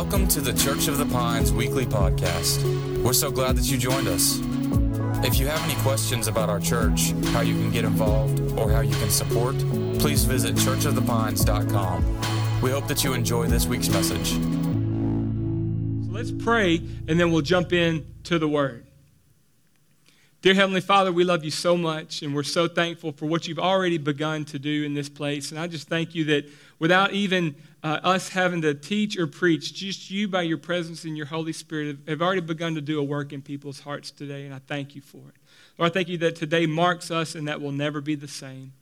Welcome to the Church of the Pines weekly podcast. We're so glad that you joined us. If you have any questions about our church, how you can get involved, or how you can support, please visit churchofthepines.com. We hope that you enjoy this week's message. So let's pray and then we'll jump in to the word. Dear Heavenly Father, we love you so much and we're so thankful for what you've already begun to do in this place. And I just thank you that without even uh, us having to teach or preach, just you by your presence and your Holy Spirit have, already begun to do a work in people's hearts today. And I thank you for it. Lord, I thank you that today marks us and that will never be the same.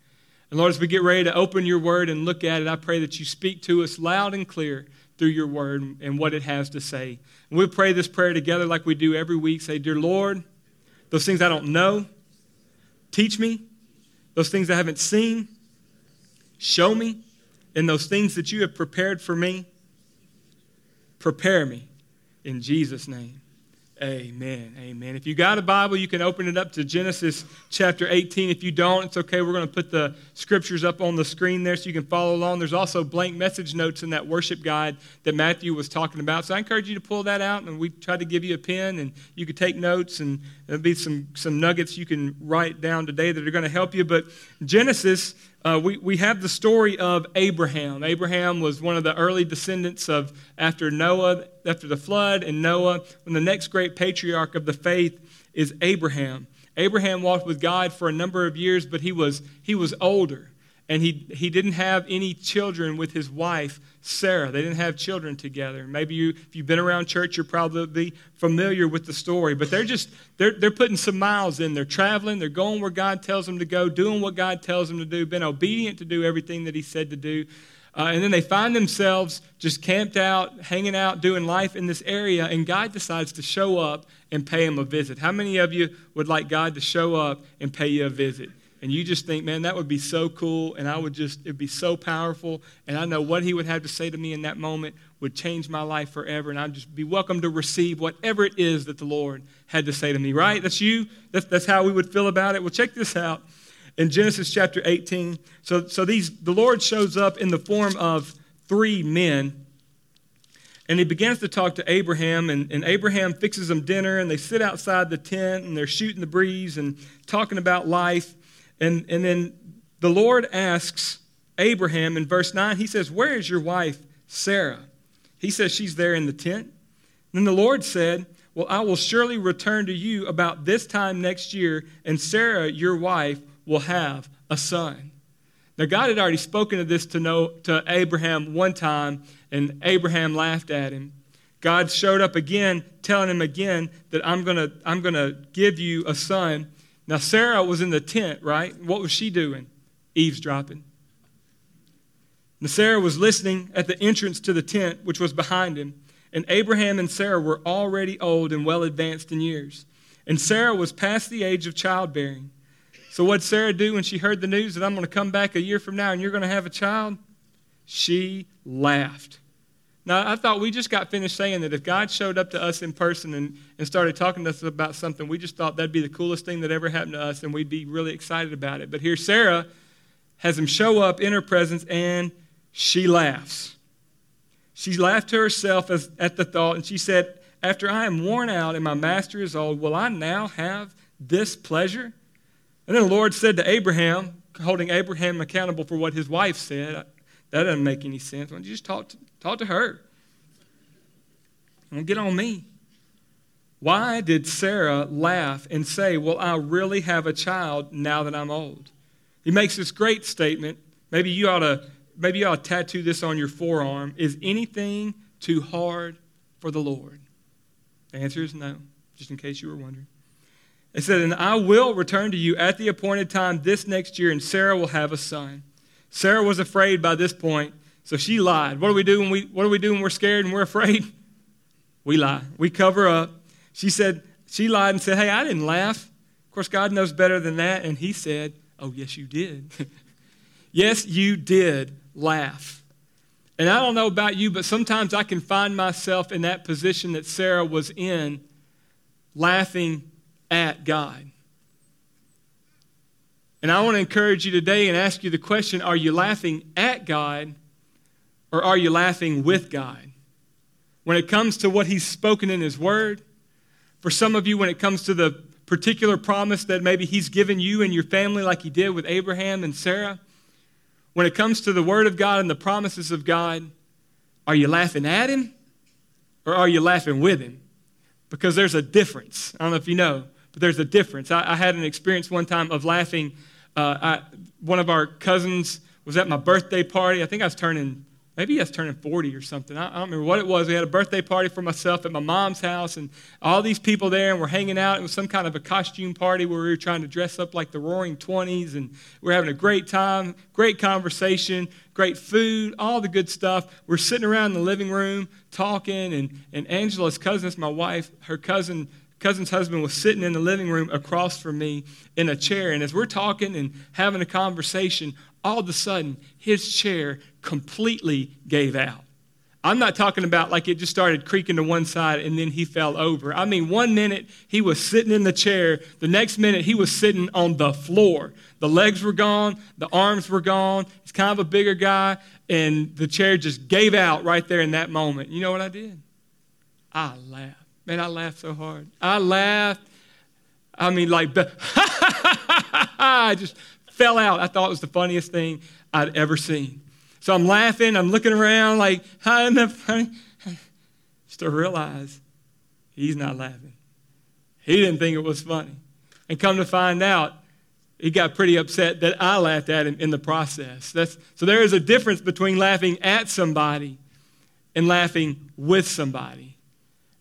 And Lord, as we get ready to open your word and look at it, I pray that you speak to us loud and clear through your word and what it has to say. And we'll pray this prayer together like we do every week. Say, Dear Lord, those things I don't know, teach me. Those things I haven't seen, show me. And those things that you have prepared for me, prepare me. In Jesus' name. Amen. Amen. If you got a Bible, you can open it up to Genesis chapter 18. If you don't, it's okay. We're going to put the scriptures up on the screen there so you can follow along. There's also blank message notes in that worship guide that Matthew was talking about. So I encourage you to pull that out, and we try to give you a pen, and you could take notes, and there'll be some, some nuggets you can write down today that are going to help you. But Genesis uh, we, we have the story of Abraham. Abraham was one of the early descendants of after Noah, after the flood, and Noah. When the next great patriarch of the faith is Abraham. Abraham walked with God for a number of years, but he was, he was older and he, he didn't have any children with his wife sarah. They didn't have children together. Maybe you if you've been around church you're probably familiar with the story but they're just they're, they're putting some miles in. They're traveling. They're going where god tells them to go doing what god tells them to do been obedient to do everything that he said to do. Uh, and then they find themselves just camped out hanging out doing life in this area and god decides to show up and pay them a visit. How many of you would like god to show up and pay you a visit and you just think, man, that would be so cool, and I would just, it'd be so powerful, and I know what he would have to say to me in that moment would change my life forever, and I'd just be welcome to receive whatever it is that the Lord had to say to me, right? That's you? That's, that's how we would feel about it. Well, check this out. In Genesis chapter 18, so, so these, the Lord shows up in the form of three men and he begins to talk to Abraham, and, and Abraham fixes them dinner, and they sit outside the tent, and they're shooting the breeze and talking about life. And, and then the Lord asks Abraham in verse 9, he says, Where is your wife, Sarah? He says, She's there in the tent. then the Lord said, Well, I will surely return to you about this time next year, and Sarah, your wife, will have a son. Now, God had already spoken of this to, know, to Abraham one time, and Abraham laughed at him. God showed up again, telling him again that I'm going to I'm going to give you a son. Now, Sarah was in the tent, right? What was she doing? Eavesdropping. Now, Sarah was listening at the entrance to the tent, which was behind him. And Abraham and Sarah were already old and well advanced in years. And Sarah was past the age of childbearing. So, what Sarah do when she heard the news that I'm going to come back a year from now and you're going to have a child? She laughed. Now, I thought we just got finished saying that if God showed up to us in person and, and started talking to us about something, we just thought that'd be the coolest thing that ever happened to us and we'd be really excited about it. But here, Sarah has him show up in her presence and she laughs. She laughed to herself as, at the thought and she said, After I am worn out and my master is old, will I now have this pleasure? And then the Lord said to Abraham, holding Abraham accountable for what his wife said, that doesn't make any sense. Why don't you just talk to, talk to her? Don't get on me. Why did Sarah laugh and say, Well, I really have a child now that I'm old? He makes this great statement. Maybe you ought to, maybe you ought to tattoo this on your forearm. Is anything too hard for the Lord? The answer is no, just in case you were wondering. It said, And I will return to you at the appointed time this next year, and Sarah will have a son. Sarah was afraid by this point, so she lied. What do we do when we what do we do when we're scared and we're afraid? We lie. We cover up. She said, she lied and said, Hey, I didn't laugh. Of course, God knows better than that. And he said, Oh, yes, you did. yes, you did laugh. And I don't know about you, but sometimes I can find myself in that position that Sarah was in, laughing at God. And I want to encourage you today and ask you the question are you laughing at God or are you laughing with God? when it comes to what He's spoken in His Word. For some of you, when it comes to the particular promise that maybe He's given you and your family, like He did with Abraham and Sarah. When it comes to the Word of God and the promises of God, are you laughing at Him or are you laughing with Him? Because there's a difference. I don't know if you know, but there's a difference. I, I had an experience one time of laughing. Uh, I, one of our cousins was at my birthday party. I think I was turning maybe he was turning 40 or something. I, don't remember what it was. We had a birthday party for myself at my mom's house, and all these people there, and we're hanging out. It was some kind of a costume party where we were trying to dress up like the roaring 20s, and we are having a great time, great conversation, great food, all the good stuff. We're sitting around in the living room talking, and, and Angela's cousin, my wife, her cousin, cousin's husband was sitting in the living room across from me in a chair. And as we're talking and having a conversation, all of a sudden, his chair completely gave out. I'm not talking about like it just started creaking to one side and then he fell over. I mean, one minute he was sitting in the chair, the next minute he was sitting on the floor. The legs were gone, the arms were gone. He's kind of a bigger guy, and the chair just gave out right there in that moment. You know what I did? I laughed. Man, I laughed so hard. I laughed. I mean, like, I just fell out. I thought it was the funniest thing I'd ever seen. So I'm laughing, I'm looking around like, how isn't that funny? Just to realize he's not laughing. He didn't think it was funny. And come to find out, he got pretty upset that I laughed at him in the process. That's, so there is a difference between laughing at somebody and laughing with somebody.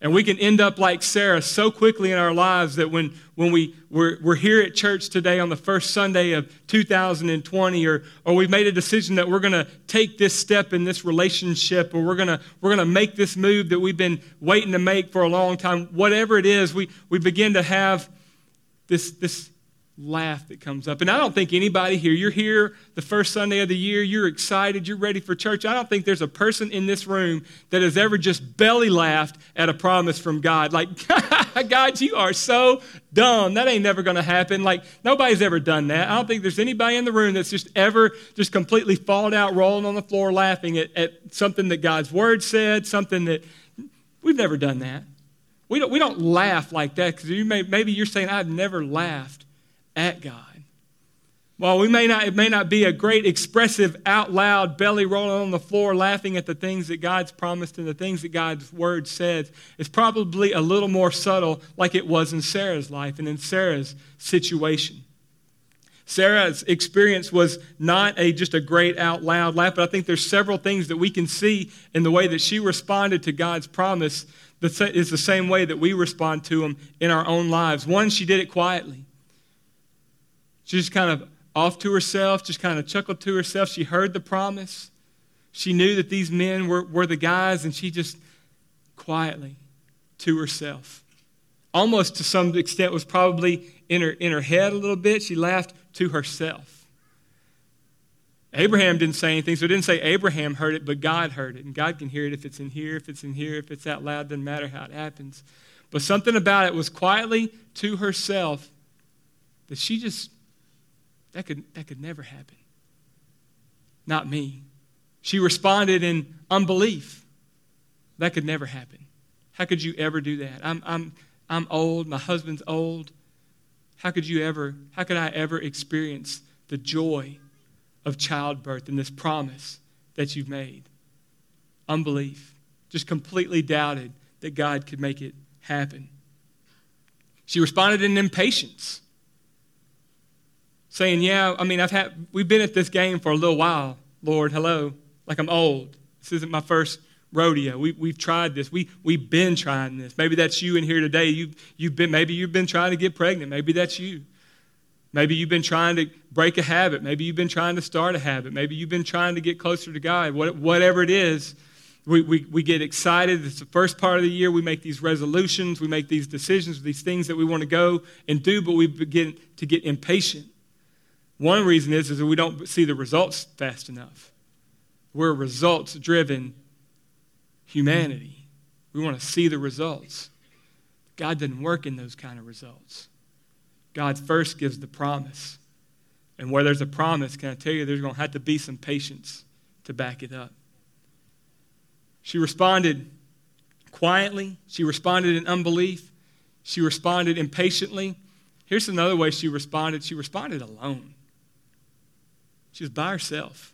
And we can end up like Sarah so quickly in our lives that when, when we, we're, we're here at church today on the first Sunday of 2020, or, or we've made a decision that we're going to take this step in this relationship, or we're going to we're to make this move that we've been waiting to make for a long time, whatever it is, we, we begin to have this, this laugh that comes up. And I don't think anybody here, you're here the first Sunday of the year, you're excited, you're ready for church. I don't think there's a person in this room that has ever just belly laughed at a promise from God. Like, God, you are so dumb. That ain't never going to happen. Like, nobody's ever done that. I don't think there's anybody in the room that's just ever just completely fallen out, rolling on the floor, laughing at, at something that God's word said, something that we've never done that. We don't, we don't laugh like that because you may, maybe you're saying, I've never laughed at God. While we may not, it may not be a great expressive, out loud, belly rolling on the floor, laughing at the things that God's promised and the things that God's word says, it's probably a little more subtle, like it was in Sarah's life and in Sarah's situation. Sarah's experience was not a, just a great out loud laugh, but I think there's several things that we can see in the way that she responded to God's promise that is the same way that we respond to them in our own lives. One, she did it quietly. She just kind of off to herself, just kind of chuckled to herself. She heard the promise. She knew that these men were, were the guys, and she just quietly to herself. Almost to some extent was probably in her, in her head a little bit. She laughed to herself. Abraham didn't say anything, so it didn't say Abraham heard it, but God heard it. And God can hear it if it's in here, if it's in here, if it's out loud, doesn't matter how it happens. But something about it was quietly to herself that she just that could, that could never happen. Not me. She responded in unbelief. That could never happen. How could you ever do that? I'm, I'm, I'm old. My husband's old. How could you ever, how could I ever experience the joy of childbirth and this promise that you've made? Unbelief. Just completely doubted that God could make it happen. She responded in impatience saying, Yeah, I mean, I've had, we've been at this game for a little while, Lord, hello. Like I'm old. This isn't my first rodeo. We, we've tried this. We, we've been trying this. Maybe that's you in here today. You've, you've been, maybe you've been trying to get pregnant. Maybe that's you. Maybe you've been trying to break a habit. Maybe you've been trying to start a habit. Maybe you've been trying to get closer to God. What, whatever it is, we, we, we get excited. It's the first part of the year. We make these resolutions. We make these decisions, these things that we want to go and do, but we begin to get impatient. One reason is, is that we don't see the results fast enough. We're a results driven humanity. We want to see the results. God doesn't work in those kind of results. God first gives the promise. And where there's a promise, can I tell you, there's going to have to be some patience to back it up. She responded quietly. She responded in unbelief. She responded impatiently. Here's another way she responded she responded alone. She was by herself,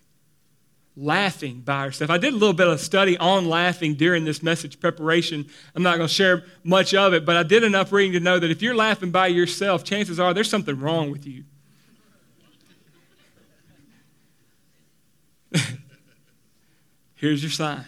laughing by herself. I did a little bit of study on laughing during this message preparation. I'm not going to share much of it, but I did enough reading to know that if you're laughing by yourself, chances are there's something wrong with you. Here's your sign.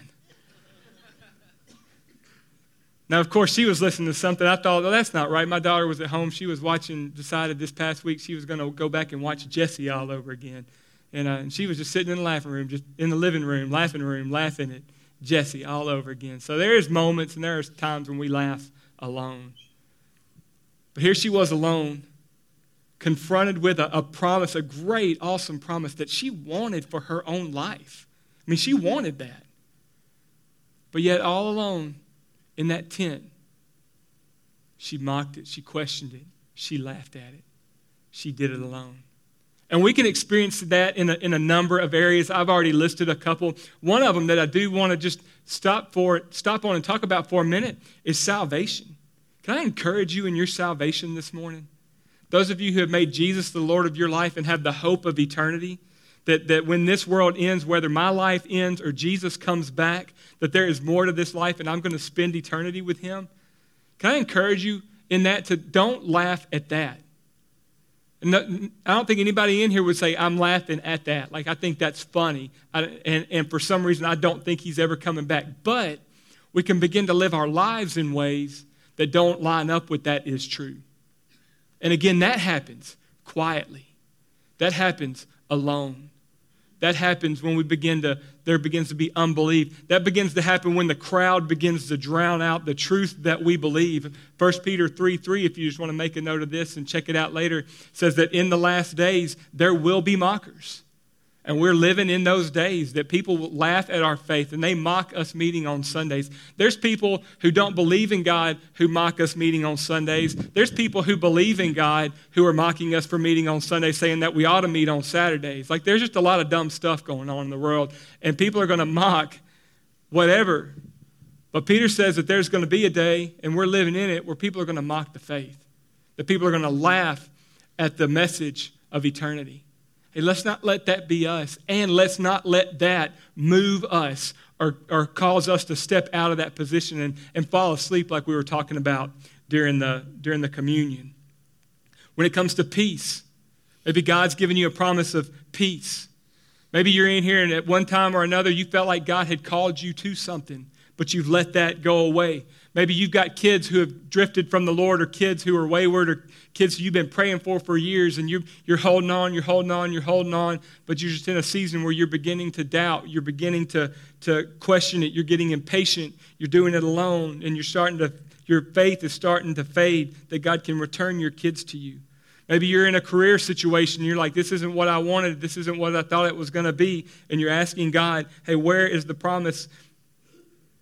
Now, of course, she was listening to something. I thought, well, that's not right. My daughter was at home. She was watching, decided this past week she was going to go back and watch Jesse all over again. And, uh, and she was just sitting in the laughing room, just in the living room, laughing room, laughing at Jesse all over again. So there's moments and there's times when we laugh alone. But here she was alone, confronted with a, a promise, a great, awesome promise that she wanted for her own life. I mean, she wanted that. But yet, all alone in that tent, she mocked it, she questioned it, she laughed at it, she did it alone. And we can experience that in a, in a number of areas. I've already listed a couple. One of them that I do want to just stop for, stop on and talk about for a minute is salvation. Can I encourage you in your salvation this morning? Those of you who have made Jesus the Lord of your life and have the hope of eternity, that, that when this world ends, whether my life ends or Jesus comes back, that there is more to this life and I'm going to spend eternity with Him. Can I encourage you in that to don't laugh at that? I don't think anybody in here would say, I'm laughing at that. Like, I think that's funny. I, and, and for some reason, I don't think he's ever coming back. But we can begin to live our lives in ways that don't line up with that is true. And again, that happens quietly, that happens alone. That happens when we begin to, there begins to be unbelief. That begins to happen when the crowd begins to drown out the truth that we believe. 1 Peter 3 3, if you just want to make a note of this and check it out later, says that in the last days there will be mockers. And we're living in those days that people laugh at our faith and they mock us meeting on Sundays. There's people who don't believe in God who mock us meeting on Sundays. There's people who believe in God who are mocking us for meeting on Sundays, saying that we ought to meet on Saturdays. Like there's just a lot of dumb stuff going on in the world, and people are going to mock whatever. But Peter says that there's going to be a day, and we're living in it, where people are going to mock the faith, that people are going to laugh at the message of eternity. Hey, let's not let that be us. And let's not let that move us or, or cause us to step out of that position and, and fall asleep like we were talking about during the, during the communion. When it comes to peace, maybe God's given you a promise of peace. Maybe you're in here and at one time or another you felt like God had called you to something, but you've let that go away. Maybe you've got kids who have drifted from the Lord or kids who are wayward or kids you've been praying for for years and you're, you're holding on, you're holding on, you're holding on, but you're just in a season where you're beginning to doubt, you're beginning to, to question it, you're getting impatient, you're doing it alone, and you're starting to, your faith is starting to fade that God can return your kids to you. Maybe you're in a career situation, you're like, this isn't what I wanted, this isn't what I thought it was going to be, and you're asking God, hey, where is the promise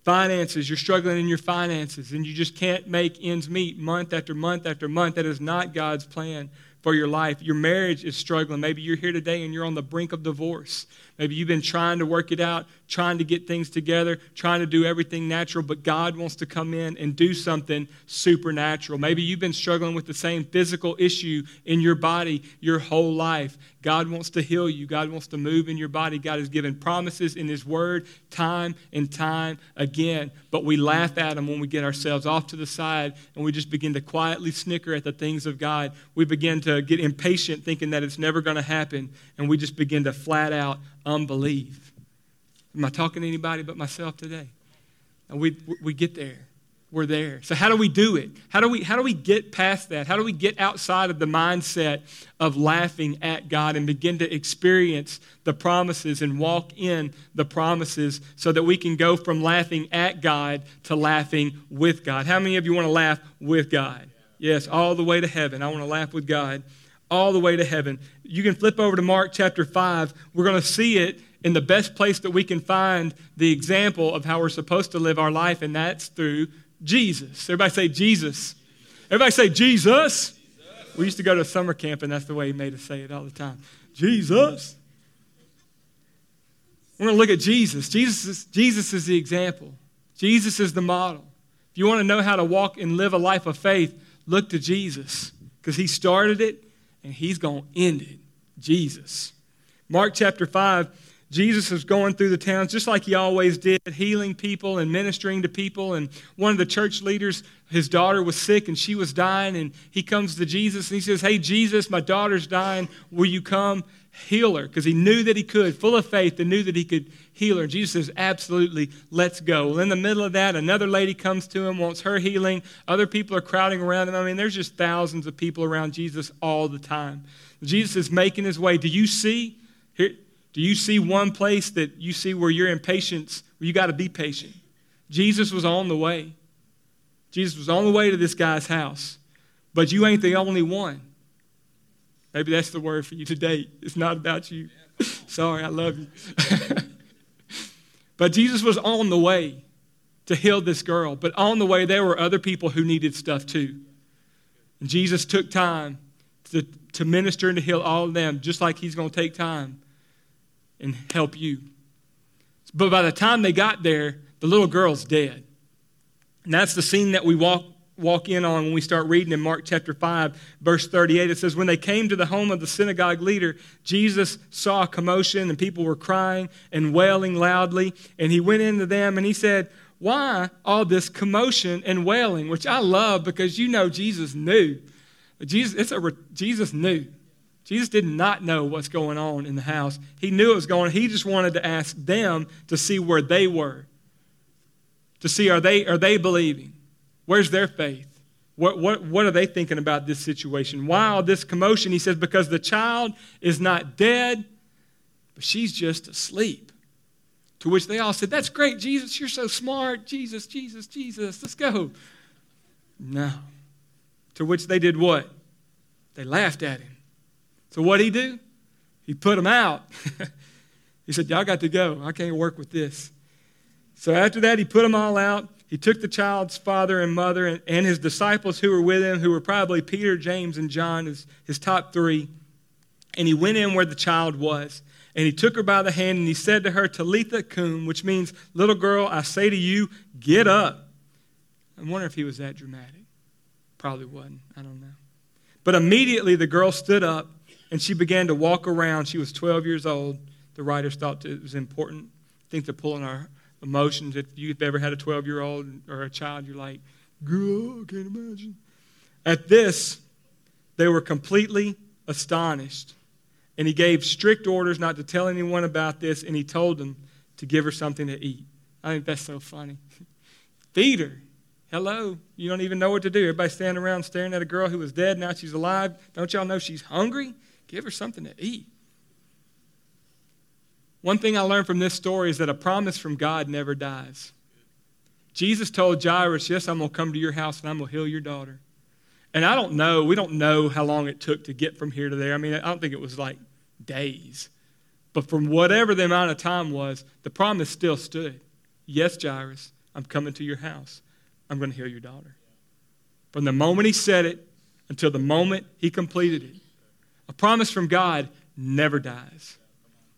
Finances, you're struggling in your finances and you just can't make ends meet month after month after month. That is not God's plan for your life. Your marriage is struggling. Maybe you're here today and you're on the brink of divorce. Maybe you've been trying to work it out, trying to get things together, trying to do everything natural, but God wants to come in and do something supernatural. Maybe you've been struggling with the same physical issue in your body your whole life. God wants to heal you. God wants to move in your body. God has given promises in His Word time and time again. But we laugh at them when we get ourselves off to the side and we just begin to quietly snicker at the things of God. We begin to get impatient thinking that it's never going to happen, and we just begin to flat out unbelieve. Am I talking to anybody but myself today? And we, we get there. We're there. So how do we do it? How do we how do we get past that? How do we get outside of the mindset of laughing at God and begin to experience the promises and walk in the promises so that we can go from laughing at God to laughing with God? How many of you want to laugh with God? Yes, all the way to heaven. I want to laugh with God all the way to heaven. You can flip over to Mark chapter 5. We're going to see it in the best place that we can find the example of how we're supposed to live our life, and that's through Jesus. Everybody say Jesus. Everybody say Jesus. We used to go to summer camp, and that's the way he made us say it all the time. Jesus. We're going to look at Jesus. Jesus is, Jesus is the example. Jesus is the model. If you want to know how to walk and live a life of faith, look to Jesus because he started it and he's going to end it. Jesus. Mark chapter 5, Jesus is going through the towns just like he always did, healing people and ministering to people. And one of the church leaders, his daughter was sick and she was dying. And he comes to Jesus and he says, Hey, Jesus, my daughter's dying. Will you come heal her? Because he knew that he could, full of faith, and knew that he could heal her. And Jesus says, Absolutely, let's go. Well, in the middle of that, another lady comes to him, wants her healing. Other people are crowding around him. I mean, there's just thousands of people around Jesus all the time. Jesus is making his way. Do you see? Here, do you see one place that you see where you're impatient, where you got to be patient? Jesus was on the way. Jesus was on the way to this guy's house, but you ain't the only one. Maybe that's the word for you today. It's not about you. Sorry, I love you. but Jesus was on the way to heal this girl, but on the way, there were other people who needed stuff too. And Jesus took time to, to minister and to heal all of them, just like he's going to take time and help you. But by the time they got there, the little girl's dead. And that's the scene that we walk, walk in on when we start reading in Mark chapter 5, verse 38. It says, When they came to the home of the synagogue leader, Jesus saw a commotion and people were crying and wailing loudly. And he went into them and he said, Why all this commotion and wailing? Which I love because you know Jesus knew. Jesus, it's a, Jesus knew. Jesus did not know what's going on in the house. He knew it was going. He just wanted to ask them to see where they were, to see are they, are they believing? Where's their faith? What, what, what are they thinking about this situation? Why all this commotion? He says, because the child is not dead, but she's just asleep. To which they all said, That's great, Jesus. You're so smart. Jesus, Jesus, Jesus. Let's go. No. To which they did what? They laughed at him. So what did he do? He put them out. he said, Y'all got to go. I can't work with this. So after that, he put them all out. He took the child's father and mother and, and his disciples who were with him, who were probably Peter, James, and John, his, his top three. And he went in where the child was. And he took her by the hand and he said to her, Talitha cum, which means, Little girl, I say to you, get up. I wonder if he was that dramatic. Probably wasn't. I don't know. But immediately the girl stood up and she began to walk around. She was 12 years old. The writers thought it was important. I think they're pulling our emotions. If you've ever had a 12 year old or a child, you're like, girl, I can't imagine. At this, they were completely astonished. And he gave strict orders not to tell anyone about this, and he told them to give her something to eat. I think that's so funny. Feed her. Hello. You don't even know what to do. Everybody standing around staring at a girl who was dead, now she's alive. Don't y'all know she's hungry? Give her something to eat. One thing I learned from this story is that a promise from God never dies. Jesus told Jairus, Yes, I'm going to come to your house and I'm going to heal your daughter. And I don't know, we don't know how long it took to get from here to there. I mean, I don't think it was like days. But from whatever the amount of time was, the promise still stood. Yes, Jairus, I'm coming to your house. I'm going to heal your daughter. From the moment he said it until the moment he completed it, a promise from God never dies.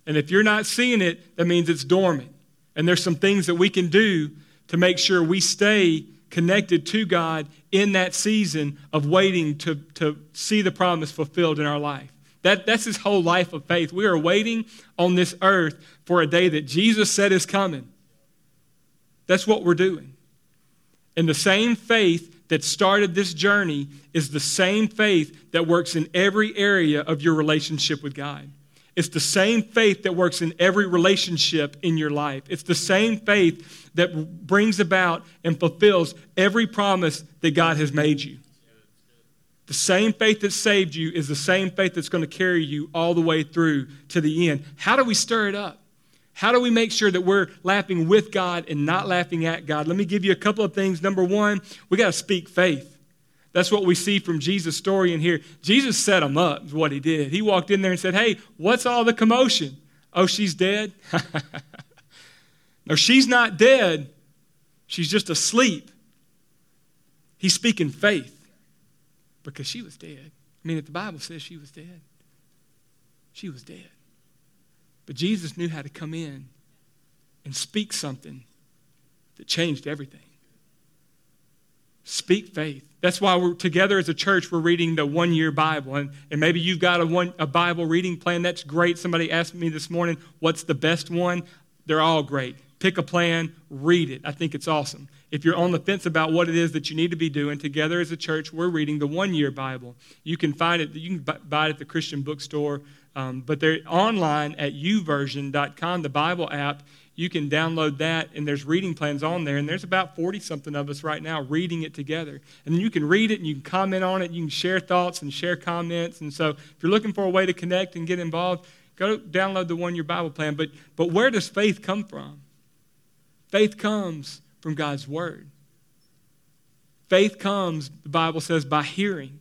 And if you're not seeing it, that means it's dormant. And there's some things that we can do to make sure we stay connected to God in that season of waiting to, to see the promise fulfilled in our life. That, that's his whole life of faith. We are waiting on this earth for a day that Jesus said is coming. That's what we're doing. And the same faith that started this journey is the same faith that works in every area of your relationship with God. It's the same faith that works in every relationship in your life. It's the same faith that brings about and fulfills every promise that God has made you. The same faith that saved you is the same faith that's going to carry you all the way through to the end. How do we stir it up? How do we make sure that we're laughing with God and not laughing at God? Let me give you a couple of things. Number one, we got to speak faith. That's what we see from Jesus' story in here. Jesus set them up, is what he did. He walked in there and said, Hey, what's all the commotion? Oh, she's dead? no, she's not dead. She's just asleep. He's speaking faith because she was dead. I mean, if the Bible says she was dead, she was dead. But Jesus knew how to come in and speak something that changed everything. Speak faith. That's why we're together as a church, we're reading the one year Bible. And, and maybe you've got a, one, a Bible reading plan. That's great. Somebody asked me this morning, what's the best one? They're all great. Pick a plan, read it. I think it's awesome. If you're on the fence about what it is that you need to be doing, together as a church, we're reading the one year Bible. You can find it, you can buy it at the Christian bookstore, um, but they're online at youversion.com, the Bible app you can download that, and there's reading plans on there. And there's about 40 something of us right now reading it together. And you can read it and you can comment on it. You can share thoughts and share comments. And so if you're looking for a way to connect and get involved, go download the one year Bible plan. But, but where does faith come from? Faith comes from God's Word. Faith comes, the Bible says, by hearing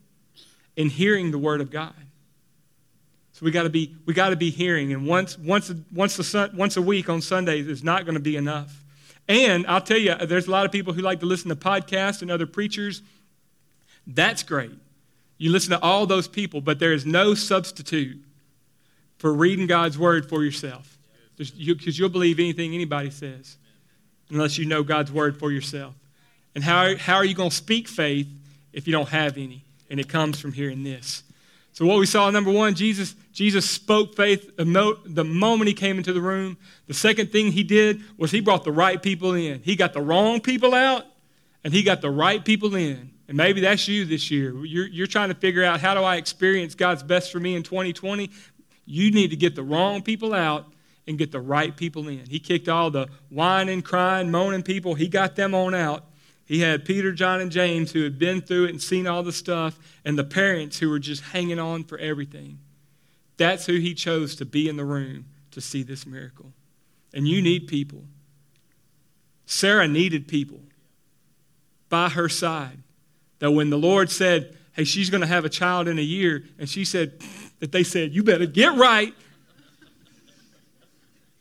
and hearing the Word of God. So we got to be we got to be hearing, and once once once sun, once a week on Sundays is not going to be enough. And I'll tell you, there's a lot of people who like to listen to podcasts and other preachers. That's great. You listen to all those people, but there is no substitute for reading God's word for yourself, because you, you'll believe anything anybody says, unless you know God's word for yourself. And how how are you going to speak faith if you don't have any? And it comes from hearing this. So what we saw, number one, Jesus, Jesus spoke faith the moment he came into the room. The second thing he did was he brought the right people in. He got the wrong people out, and he got the right people in. And maybe that's you this year. You're, you're trying to figure out how do I experience God's best for me in 2020? You need to get the wrong people out and get the right people in. He kicked all the whining, crying, moaning people, he got them on out he had Peter, John, and James who had been through it and seen all the stuff, and the parents who were just hanging on for everything. That's who he chose to be in the room to see this miracle. And you need people. Sarah needed people by her side. That when the Lord said, Hey, she's going to have a child in a year, and she said, that they said, You better get right.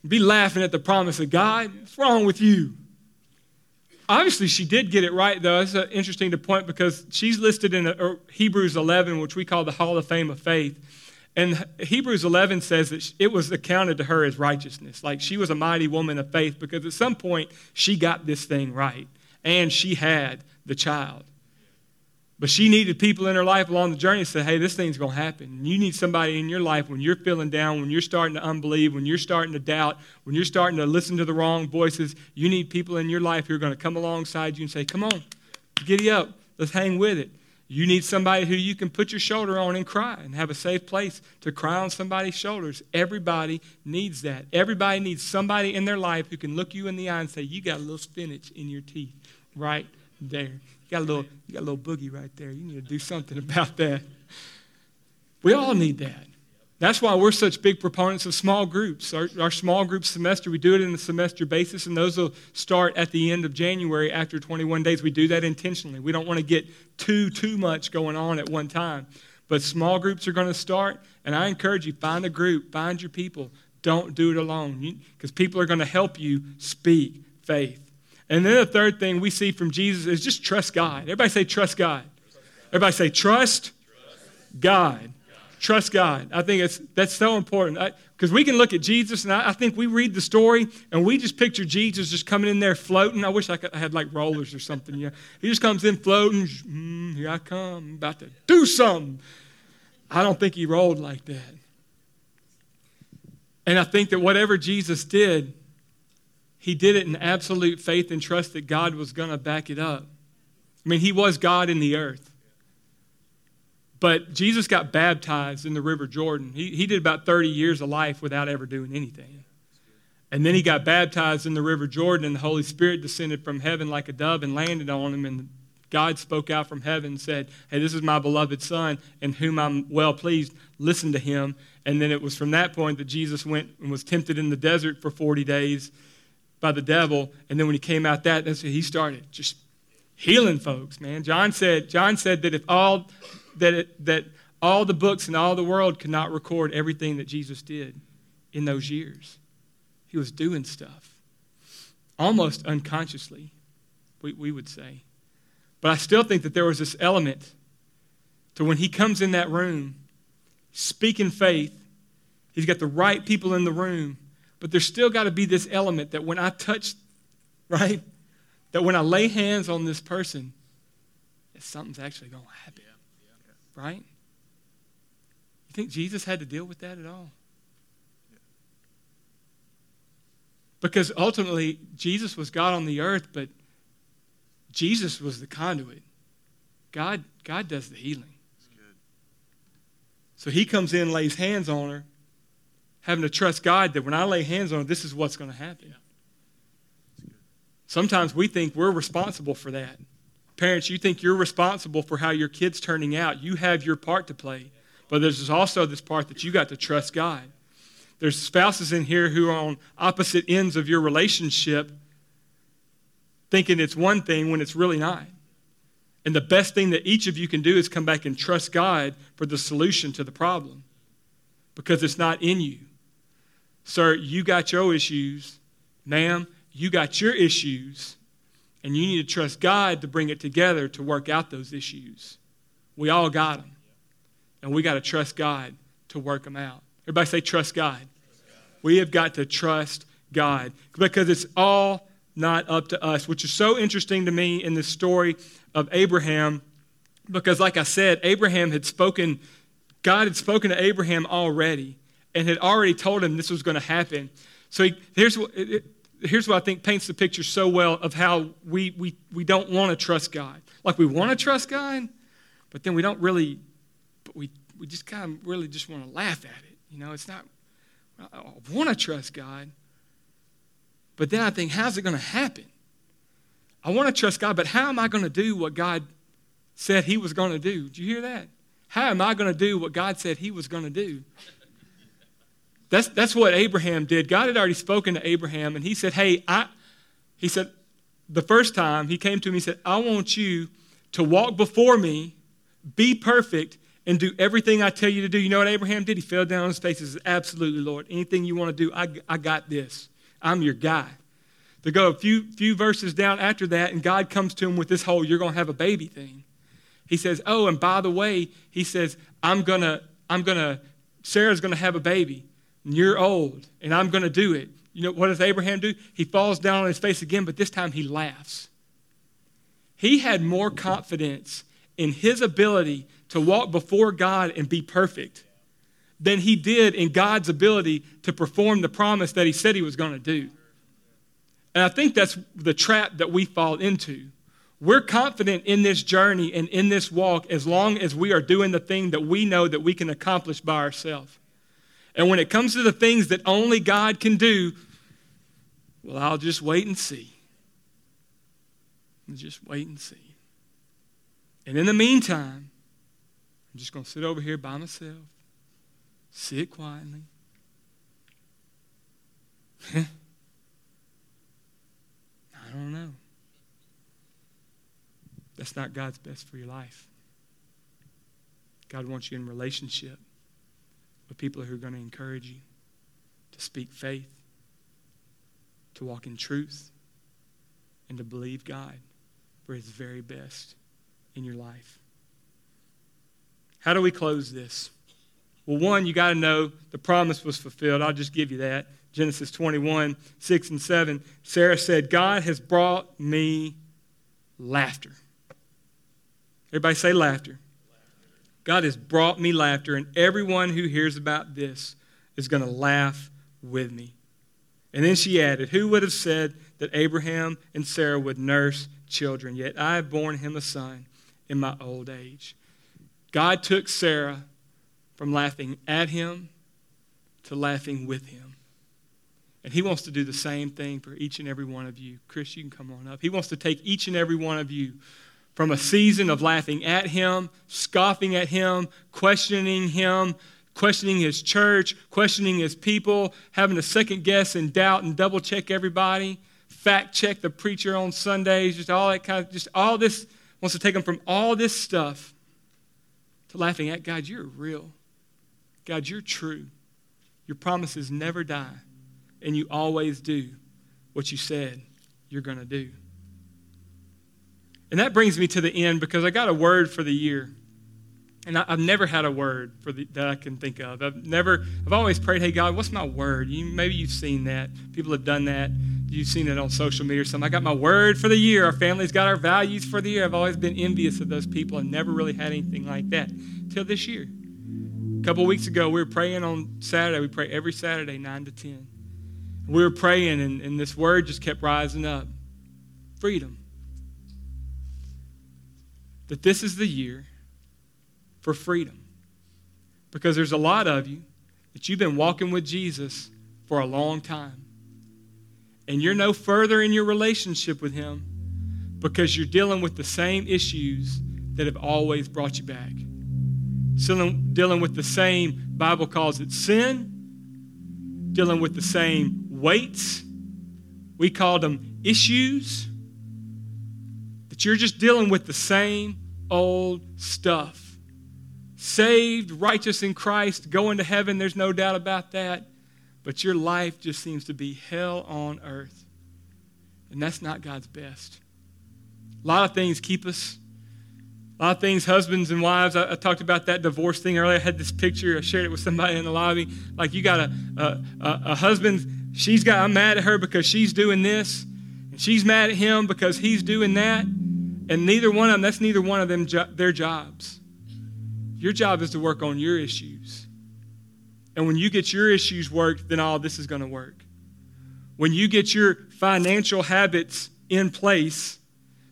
Be laughing at the promise of God. What's wrong with you? Obviously she did get it right though. It's interesting to point because she's listed in hebrews 11 which we call the hall of fame of faith. And hebrews 11 says that it was accounted to her as righteousness. Like she was a mighty woman of faith because at some point she got this thing right and she had the child but she needed people in her life along the journey to say, hey, this thing's going to happen. You need somebody in your life when you're feeling down, when you're starting to unbelieve, when you're starting to doubt, when you're starting to listen to the wrong voices. You need people in your life who are going to come alongside you and say, come on, giddy up, let's hang with it. You need somebody who you can put your shoulder on and cry and have a safe place to cry on somebody's shoulders. Everybody needs that. Everybody needs somebody in their life who can look you in the eye and say, You got a little spinach in your teeth right there got a little, you got a little boogie right there. You need to do something about that. We all need that. That's why we're such big proponents of small groups. Our, our, small group semester, we do it in a semester basis, and those will start at the end of January after 21 days. We do that intentionally. We don't want to get too, too much going on at one time. But small groups are going to start, and I encourage you, find a group, find your people. Don't do it alone, because people are going to help you speak faith. And then the third thing we see from Jesus is just trust God. Everybody say, trust God. Everybody say, trust God. Trust God. I think it's, that's so important. Because we can look at Jesus, and I, I, think we read the story, and we just picture Jesus just coming in there floating. I wish I, could, I had like rollers or something. Yeah, He just comes in floating. Mm, here I come. About to do something. I don't think he rolled like that. And I think that whatever Jesus did, he did it in absolute faith and trust that God was going to back it up. I mean, he was God in the earth. But Jesus got baptized in the River Jordan. He, he did about 30 years of life without ever doing anything. And then he got baptized in the River Jordan, and the Holy Spirit descended from heaven like a dove and landed on him. And God spoke out from heaven and said, Hey, this is my beloved Son, in whom I'm well pleased. Listen to him. And then it was from that point that Jesus went and was tempted in the desert for 40 days by the devil. And then when he came out that, that's he started just healing folks, man. John said, John said that if all that it, that all the books in all the world could not record everything that Jesus did in those years. He was doing stuff. Almost unconsciously, we, we would say. But I still think that there was this element to when he comes in that room, speaking faith, he's got the right people in the room but there's still got to be this element that when I touch, right? That when I lay hands on this person, that something's actually going to happen. Right? You think Jesus had to deal with that at all? Because ultimately, Jesus was God on the earth, but Jesus was the conduit. God, God does the healing. So he comes in, lays hands on her, having to trust God that when I lay hands on her, this is what's going to happen. Sometimes we think we're responsible for that. Parents, you think you're responsible for how your kid's turning out. You have your part to play. But there's also this part that you got to trust God. There's spouses in here who are on opposite ends of your relationship thinking it's one thing when it's really not. And the best thing that each of you can do is come back and trust God for the solution to the problem because it's not in you. Sir, you got your issues. Ma'am, you got your issues. And you need to trust God to bring it together to work out those issues. We all got them. And we got to trust God to work them out. Everybody say, trust God. We have got to trust God because it's all not up to us, which is so interesting to me in the story of Abraham because, like I said, Abraham had spoken, God had spoken to Abraham already and had already told him this was going to happen. So he, here's, what, it, here's what I think paints the picture so well of how we, we, we don't want to trust God. Like we want to trust God, but then we don't really, but we, we just kind of really just want to laugh at it. You know, it's not, I want to trust God, but then I think, how's it going to happen? I want to trust God, but how am I going to do what God said He was going to do? Did you hear that? How am I going to do what God said He was going to do? That's, that's what Abraham did. God had already spoken to Abraham, and He said, Hey, I, He said, the first time He came to him, He said, I want you to walk before me, be perfect, and do everything I tell you to do. You know what Abraham did? He fell down on his face and said, Absolutely, Lord. Anything you want to do, I, I got this. I'm your guy. To go a few, few verses down after that, and God comes to him with this whole, you're going to have a baby thing. He says, Oh, and by the way, he says, I'm going to, I'm going to, Sarah's going to have a baby, and you're old, and I'm going to do it. You know, what does Abraham do? He falls down on his face again, but this time he laughs. He had more confidence in his ability to walk before God and be perfect than he did in God's ability to perform the promise that he said he was going to do. And I think that's the trap that we fall into. We're confident in this journey and in this walk as long as we are doing the thing that we know that we can accomplish by ourselves. And when it comes to the things that only God can do, well, I'll just wait and see. I'll just wait and see. And in the meantime, I'm just going to sit over here by myself Sit quietly. I don't know. That's not God's best for your life. God wants you in relationship with people who are going to encourage you to speak faith, to walk in truth, and to believe God for his very best in your life. How do we close this? Well, one, you got to know the promise was fulfilled. I'll just give you that. Genesis 21, 6 and 7. Sarah said, God has brought me laughter. Everybody say laughter. God has brought me laughter, and everyone who hears about this is going to laugh with me. And then she added, Who would have said that Abraham and Sarah would nurse children? Yet I have borne him a son in my old age. God took Sarah from laughing at him to laughing with him. And he wants to do the same thing for each and every one of you. Chris, you can come on up. He wants to take each and every one of you from a season of laughing at him, scoffing at him, questioning him, questioning his church, questioning his people, having to second guess and doubt and double check everybody, fact check the preacher on Sundays, just all that kind of, just all this, wants to take them from all this stuff to laughing at God, you're real. God, you're true. Your promises never die, and you always do what you said you're going to do. And that brings me to the end because I got a word for the year. And I, have never had a word for the, that I can think of. I've never, I've always prayed, hey, God, what's my word? You, maybe you've seen that. People have done that. You've seen it on social media or something. I got my word for the year. Our family's got our values for the year. I've always been envious of those people and never really had anything like that till this year. A couple weeks ago, we were praying on Saturday. We pray every Saturday, 9 to 10. We were praying, and, and this word just kept rising up freedom. That this is the year for freedom. Because there's a lot of you that you've been walking with Jesus for a long time. And you're no further in your relationship with Him because you're dealing with the same issues that have always brought you back. Still dealing with the same, Bible calls it sin, dealing with the same weights. We call them issues. That you're just dealing with the same old stuff. Saved, righteous in Christ, going to heaven, there's no doubt about that. But your life just seems to be hell on earth. And that's not God's best. A lot of things keep us a lot of things, husbands and wives. I, I, talked about that divorce thing earlier. I had this picture. I shared it with somebody in the lobby. Like you got a, a, a, a husband, she's got, I'm mad at her because she's doing this, and she's mad at him because he's doing that. And neither one of them, that's neither one of them jo- their jobs. Your job is to work on your issues. And when you get your issues worked, then all this is going to work. When you get your financial habits in place,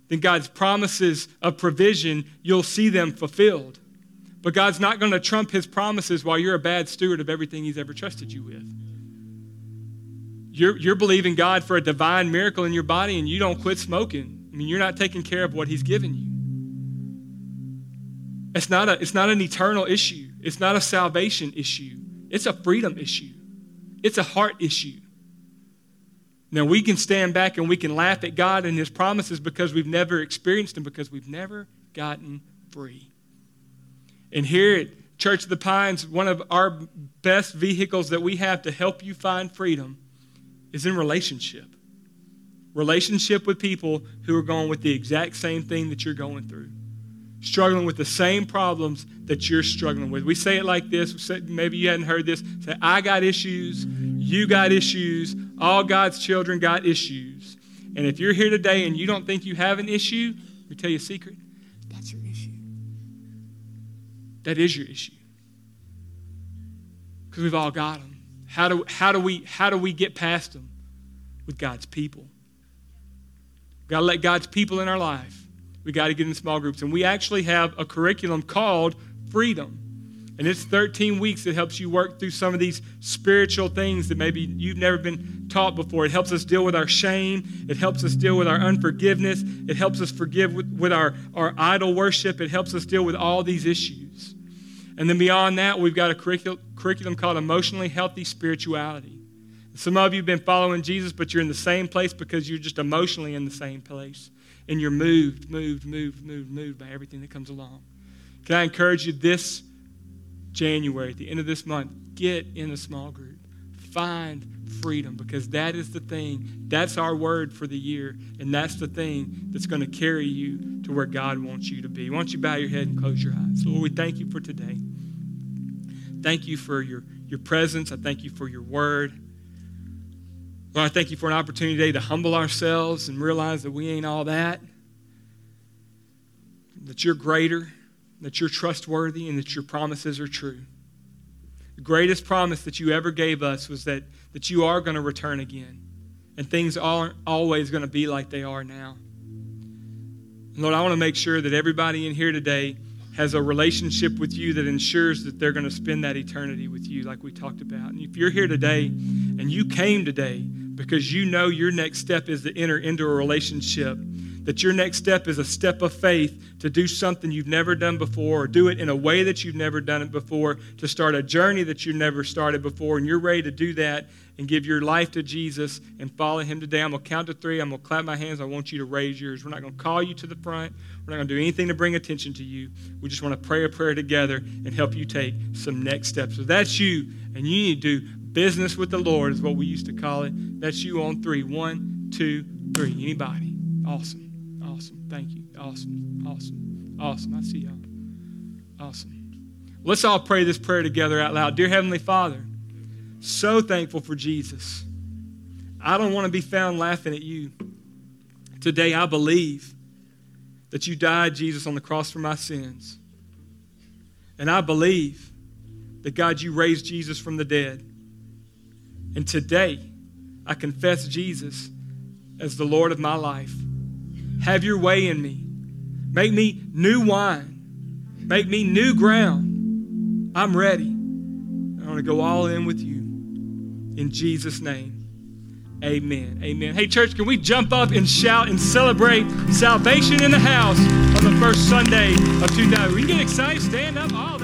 then God's promises of provision, you'll see them fulfilled. But God's not going to trump his promises while you're a bad steward of everything he's ever trusted you with. You're, you're believing God for a divine miracle in your body and you don't quit smoking. I mean, you're not taking care of what he's given you. It's not, a, it's not an eternal issue. It's not a salvation issue. It's a freedom issue. It's a heart issue. Now, we can stand back and we can laugh at God and His promises because we've never experienced them, because we've never gotten free. And here at Church of the Pines, one of our best vehicles that we have to help you find freedom is in relationship. Relationship with people who are going with the exact same thing that you're going through, struggling with the same problems that you're struggling with. We say it like this maybe you hadn't heard this. Say, I got issues, you got issues, all God's children got issues. And if you're here today and you don't think you have an issue, let me tell you a secret. That's your issue. That is your issue. Because we've all got them. How do, how, do we, how do we get past them? With God's people. Got to let God's people in our life. We got to get in small groups. And we actually have a curriculum called Freedom. And it's 13 weeks that helps you work through some of these spiritual things that maybe you've never been taught before. It helps us deal with our shame. It helps us deal with our unforgiveness. It helps us forgive with, with our, our idol worship. It helps us deal with all these issues. And then beyond that, we've got a curriculum, curriculum called Emotionally Healthy Spirituality. Some of you have been following Jesus, but you're in the same place because you're just emotionally in the same place. And you're moved, moved, moved, moved, moved by everything that comes along. Can I encourage you this January, at the end of this month, get in a small group. Find freedom because that is the thing. That's our word for the year. And that's the thing that's going to carry you to where God wants you to be. Why don't you bow your head and close your eyes? Lord, we thank you for today. Thank you for your, your presence. I thank you for your word. Lord, I thank you for an opportunity today to humble ourselves and realize that we ain't all that, that you're greater that you're trustworthy and that your promises are true. The greatest promise that you ever gave us was that, that you are going to return again. And things aren't always going to be like they are now. Lord, I want to make sure that everybody in here today has a relationship with you that ensures that they're going to spend that eternity with you, like we talked about. And if you're here today and you came today because you know your next step is to enter into a relationship that your next step is a step of faith to do something you've never done before or do it in a way that you've never done it before, to start a journey that you've never started before, and you're ready to do that and give your life to Jesus and follow Him today. I'm going to count to three. I'm going to clap my hands. I want you to raise yours. We're not going to call you to the front. We're not going to do anything to bring attention to you. We just want to pray a prayer together and help you take some next steps. So that's you, and you need to do business with the Lord, is what we used to call it. That's you on three. One, two, three. Anybody? Awesome. Awesome. Thank you. Awesome. Awesome. Awesome. I see y'all. Awesome. Let's all pray this prayer together out loud. Dear Heavenly Father, so thankful for Jesus. I don't want to be found laughing at you. Today, I believe that you died, Jesus, on the cross for my sins. And I believe that, God, you raised Jesus from the dead. And today, I confess Jesus as the Lord of my life. Have your way in me. Make me new wine. Make me new ground. I'm ready. I want to go all in with you. In Jesus' name. Amen. Amen. Hey, church, can we jump up and shout and celebrate salvation in the house on the first Sunday of 2000? We can get excited, stand up, all.